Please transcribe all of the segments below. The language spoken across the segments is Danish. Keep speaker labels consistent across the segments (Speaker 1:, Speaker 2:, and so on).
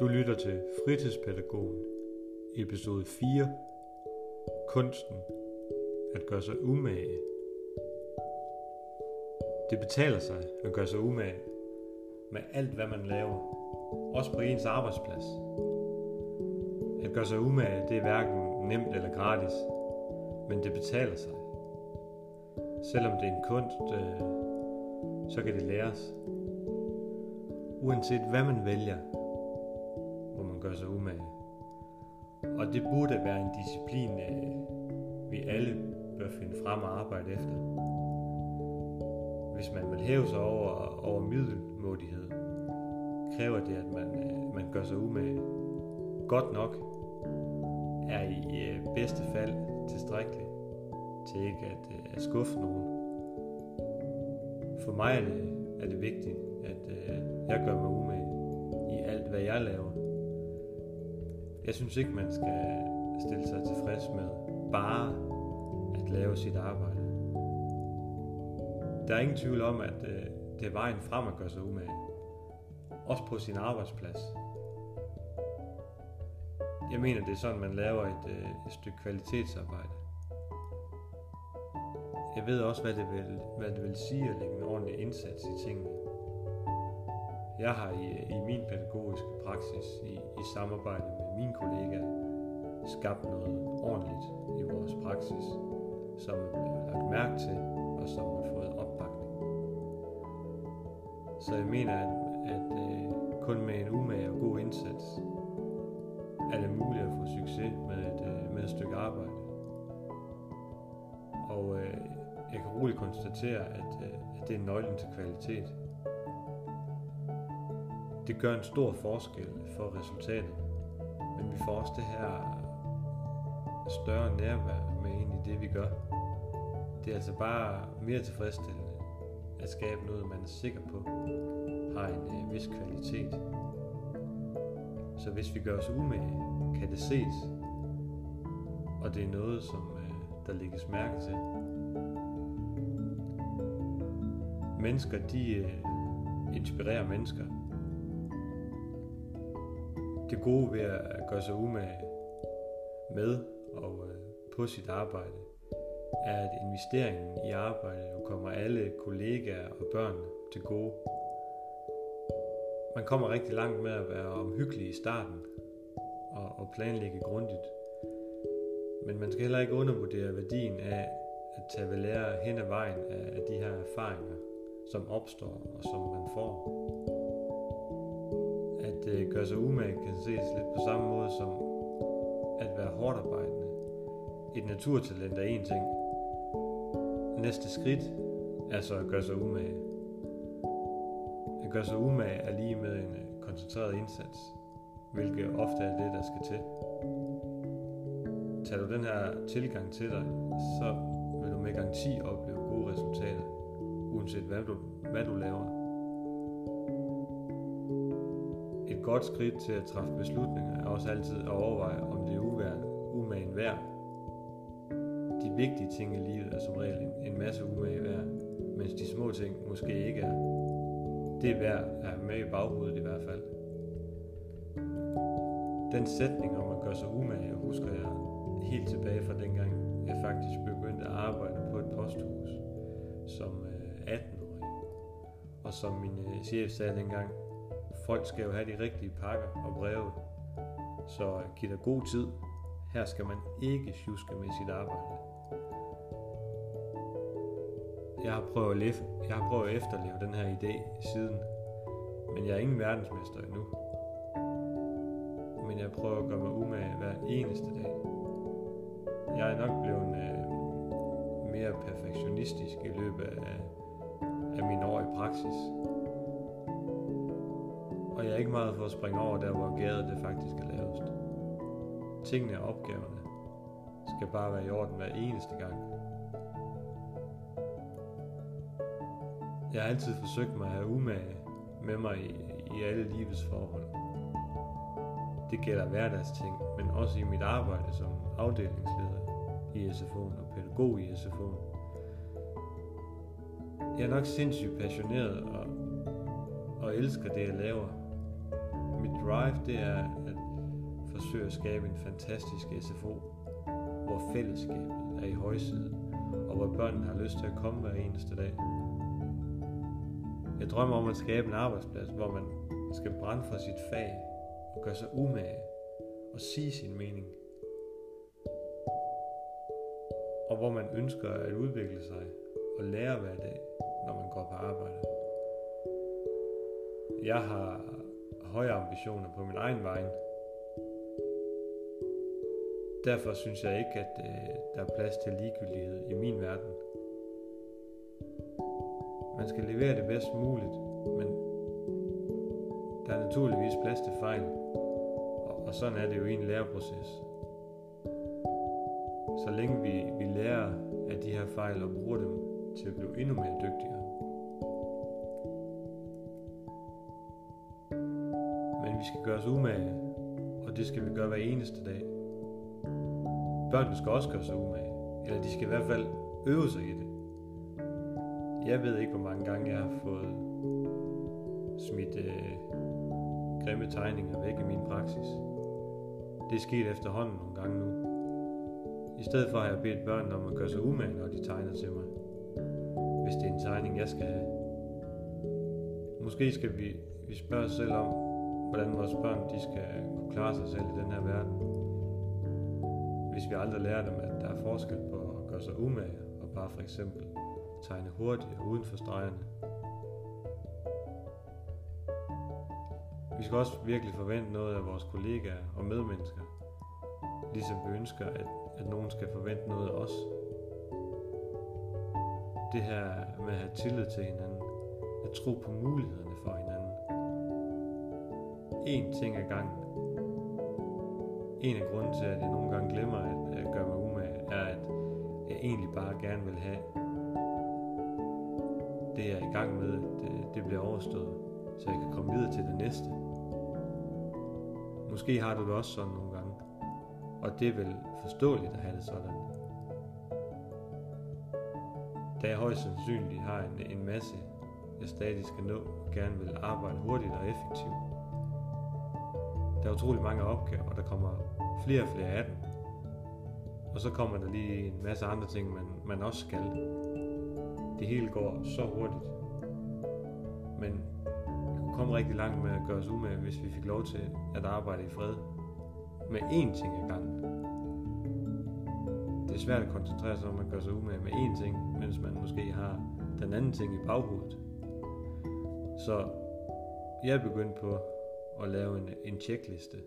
Speaker 1: Du lytter til Fritidspædagogen, episode 4. Kunsten at gøre sig umage. Det betaler sig at gøre sig umage med alt, hvad man laver. Også på ens arbejdsplads. At gøre sig umage, det er hverken nemt eller gratis, men det betaler sig. Selvom det er en kunst, øh, så kan det læres. Uanset hvad man vælger, gør sig umage. Og det burde være en disciplin, øh, vi alle bør finde frem og arbejde efter. Hvis man vil hæve sig over, over middelmådighed, kræver det, at man, øh, man gør sig umage. Godt nok er i øh, bedste fald tilstrækkeligt til ikke at, øh, at skuffe nogen. For mig er det, er det vigtigt, at øh, jeg gør mig umage i alt, hvad jeg laver. Jeg synes ikke, man skal stille sig tilfreds med bare at lave sit arbejde. Der er ingen tvivl om, at øh, det er vejen frem at gøre sig umage. Også på sin arbejdsplads. Jeg mener, det er sådan, man laver et, øh, et stykke kvalitetsarbejde. Jeg ved også, hvad det, vil, hvad det vil sige at lægge en ordentlig indsats i tingene. Jeg har i, i min pædagogiske praksis i, i samarbejde med mine kollegaer skabt noget ordentligt i vores praksis, som er lagt mærke til og som har fået opbakning. Så jeg mener, at, at øh, kun med en umage og god indsats er det muligt at få succes med et, øh, med et stykke arbejde. Og øh, jeg kan roligt konstatere, at, øh, at det er nøglen til kvalitet. Det gør en stor forskel for resultatet, vi får også det her større nærvær med ind i det, vi gør. Det er altså bare mere tilfredsstillende at skabe noget, man er sikker på har en øh, vis kvalitet. Så hvis vi gør os umage, kan det ses, og det er noget, som øh, der lægges mærke til. Mennesker, de øh, inspirerer mennesker. Det gode ved at gøre sig umage med og øh, på sit arbejde, er, at investeringen i arbejdet jo kommer alle kollegaer og børn til gode. Man kommer rigtig langt med at være omhyggelig i starten og, og planlægge grundigt. Men man skal heller ikke undervurdere værdien af at tage ved lære hen ad vejen af, af de her erfaringer, som opstår og som man får. At øh, gøre sig umage kan ses lidt på samme måde som at være hårdt arbejdende. Et naturtalent er en ting. Næste skridt er så at gøre sig umage. At gøre sig umage er lige med en øh, koncentreret indsats, hvilket ofte er det, der skal til. Tager du den her tilgang til dig, så vil du med garanti opleve gode resultater, uanset hvad du, hvad du laver. Godt skridt til at træffe beslutninger er også altid at overveje, om det er umagen værd. De vigtige ting i livet er som regel en, en masse umage værd, mens de små ting måske ikke er. Det er værd at have med i baghovedet i hvert fald. Den sætning om at gøre sig umage, husker jeg helt tilbage fra dengang, jeg faktisk begyndte at arbejde på et posthus som øh, 18-årig. Og som min øh, chef sagde dengang, folk skal jo have de rigtige pakker og breve, så giv dig god tid, her skal man ikke sjuske med sit arbejde. Jeg har prøvet at, leve, jeg har prøvet at efterleve den her idé siden, men jeg er ingen verdensmester endnu. Men jeg prøver at gøre mig umage hver eneste dag. Jeg er nok blevet øh, mere perfektionistisk i løbet af, af mine år i praksis. Og jeg er ikke meget for at springe over der, hvor gæret det faktisk er lavest. Tingene og opgaverne skal bare være i orden hver eneste gang. Jeg har altid forsøgt mig at have umage med mig i, i alle livets forhold. Det gælder hverdagsting, men også i mit arbejde som afdelingsleder i SFO'en og pædagog i SFO'en. Jeg er nok sindssygt passioneret og, og elsker det, jeg laver. Drive, det er at forsøge at skabe en fantastisk SFO, hvor fællesskabet er i højsiden, og hvor børnene har lyst til at komme hver eneste dag. Jeg drømmer om at skabe en arbejdsplads, hvor man skal brænde for sit fag og gøre sig umage og sige sin mening. Og hvor man ønsker at udvikle sig og lære hver dag, når man går på arbejde. Jeg har høje ambitioner på min egen vej. Derfor synes jeg ikke, at øh, der er plads til ligegyldighed i min verden. Man skal levere det bedst muligt, men der er naturligvis plads til fejl, og, og sådan er det jo i en læreproces. Så længe vi, vi lærer af de her fejl og bruger dem til at blive endnu mere dygtigere. Skal gøre os umage, og det skal vi gøre hver eneste dag. Børnene skal også gøre sig umage, eller de skal i hvert fald øve sig i det. Jeg ved ikke, hvor mange gange jeg har fået smidt øh, grimme tegninger væk i min praksis. Det er sket efterhånden nogle gange nu. I stedet for har jeg bedt børnene om at gøre sig umage, når de tegner til mig. Hvis det er en tegning, jeg skal have. Måske skal vi, vi spørge os selv om, hvordan vores børn de skal kunne klare sig selv i den her verden. Hvis vi aldrig lærer dem, at der er forskel på at gøre sig umage og bare for eksempel tegne hurtigt og uden for stregerne. Vi skal også virkelig forvente noget af vores kollegaer og medmennesker, ligesom vi ønsker, at, at nogen skal forvente noget af os. Det her med at have tillid til hinanden, at tro på mulighederne for hinanden én ting ad gangen. En af grunden til, at jeg nogle gange glemmer at, at gøre mig umage, er, at jeg egentlig bare gerne vil have det, jeg er i gang med, det, øh, det bliver overstået, så jeg kan komme videre til det næste. Måske har du det også sådan nogle gange, og det er vel forståeligt at have det sådan. Da jeg højst sandsynligt har en, en masse, jeg stadig skal nå, og gerne vil arbejde hurtigt og effektivt. Der er utrolig mange opgaver, og der kommer flere og flere af dem. Og så kommer der lige en masse andre ting, man, man også skal. Det hele går så hurtigt. Men vi kunne komme rigtig langt med at gøre os umage, hvis vi fik lov til at arbejde i fred. Med én ting ad gangen. Det er svært at koncentrere sig om at gøre sig umage med én ting, mens man måske har den anden ting i baghovedet. Så jeg er begyndt på at lave en, en checkliste,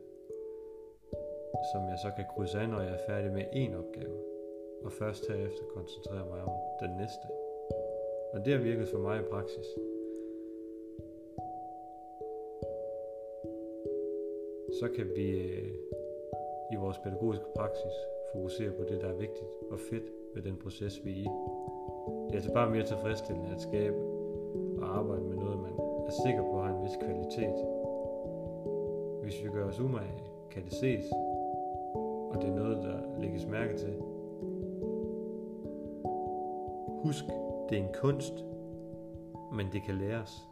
Speaker 1: som jeg så kan krydse af, når jeg er færdig med en opgave, og først herefter koncentrere mig om den næste. Og det har virket for mig i praksis. Så kan vi øh, i vores pædagogiske praksis fokusere på det, der er vigtigt og fedt ved den proces, vi er i. Det er altså bare mere tilfredsstillende at skabe og arbejde med noget, man er sikker på har en vis kvalitet. Hvis vi gør os umage, kan det ses, og det er noget, der lægges mærke til. Husk, det er en kunst, men det kan læres.